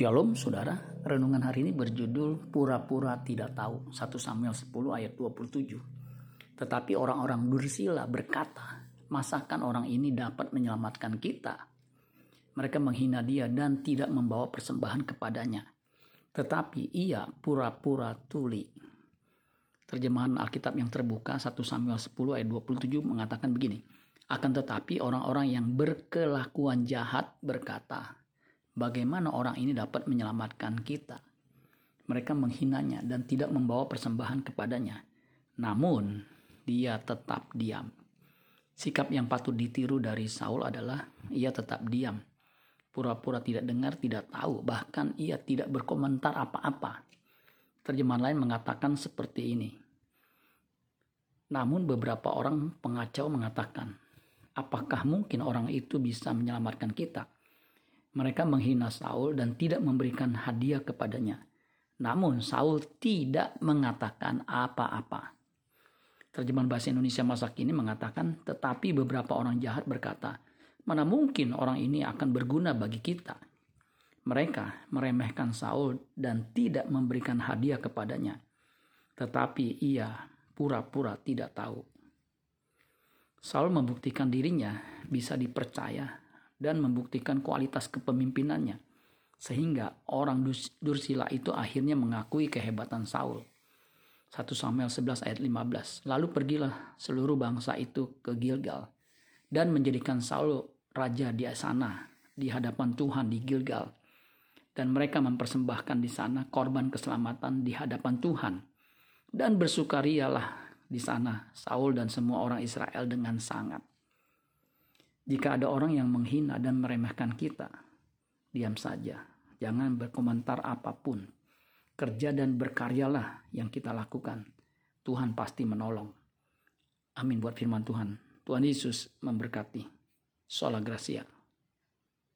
Shalom saudara, renungan hari ini berjudul Pura-pura tidak tahu 1 Samuel 10 ayat 27. Tetapi orang-orang dursila berkata, masakan orang ini dapat menyelamatkan kita? Mereka menghina dia dan tidak membawa persembahan kepadanya. Tetapi ia pura-pura tuli. Terjemahan Alkitab yang terbuka 1 Samuel 10 ayat 27 mengatakan begini. Akan tetapi orang-orang yang berkelakuan jahat berkata, bagaimana orang ini dapat menyelamatkan kita. Mereka menghinanya dan tidak membawa persembahan kepadanya. Namun, dia tetap diam. Sikap yang patut ditiru dari Saul adalah ia tetap diam. Pura-pura tidak dengar, tidak tahu, bahkan ia tidak berkomentar apa-apa. Terjemahan lain mengatakan seperti ini. Namun beberapa orang pengacau mengatakan, apakah mungkin orang itu bisa menyelamatkan kita? Mereka menghina Saul dan tidak memberikan hadiah kepadanya. Namun Saul tidak mengatakan apa-apa. Terjemahan bahasa Indonesia masa kini mengatakan, tetapi beberapa orang jahat berkata, mana mungkin orang ini akan berguna bagi kita. Mereka meremehkan Saul dan tidak memberikan hadiah kepadanya. Tetapi ia pura-pura tidak tahu. Saul membuktikan dirinya bisa dipercaya dan membuktikan kualitas kepemimpinannya. Sehingga orang Dursila itu akhirnya mengakui kehebatan Saul. 1 Samuel 11 ayat 15. Lalu pergilah seluruh bangsa itu ke Gilgal dan menjadikan Saul raja di sana di hadapan Tuhan di Gilgal. Dan mereka mempersembahkan di sana korban keselamatan di hadapan Tuhan. Dan bersukarialah di sana Saul dan semua orang Israel dengan sangat. Jika ada orang yang menghina dan meremehkan kita, diam saja. Jangan berkomentar apa pun. Kerja dan berkaryalah yang kita lakukan. Tuhan pasti menolong. Amin buat firman Tuhan. Tuhan Yesus memberkati. Sola Gracia.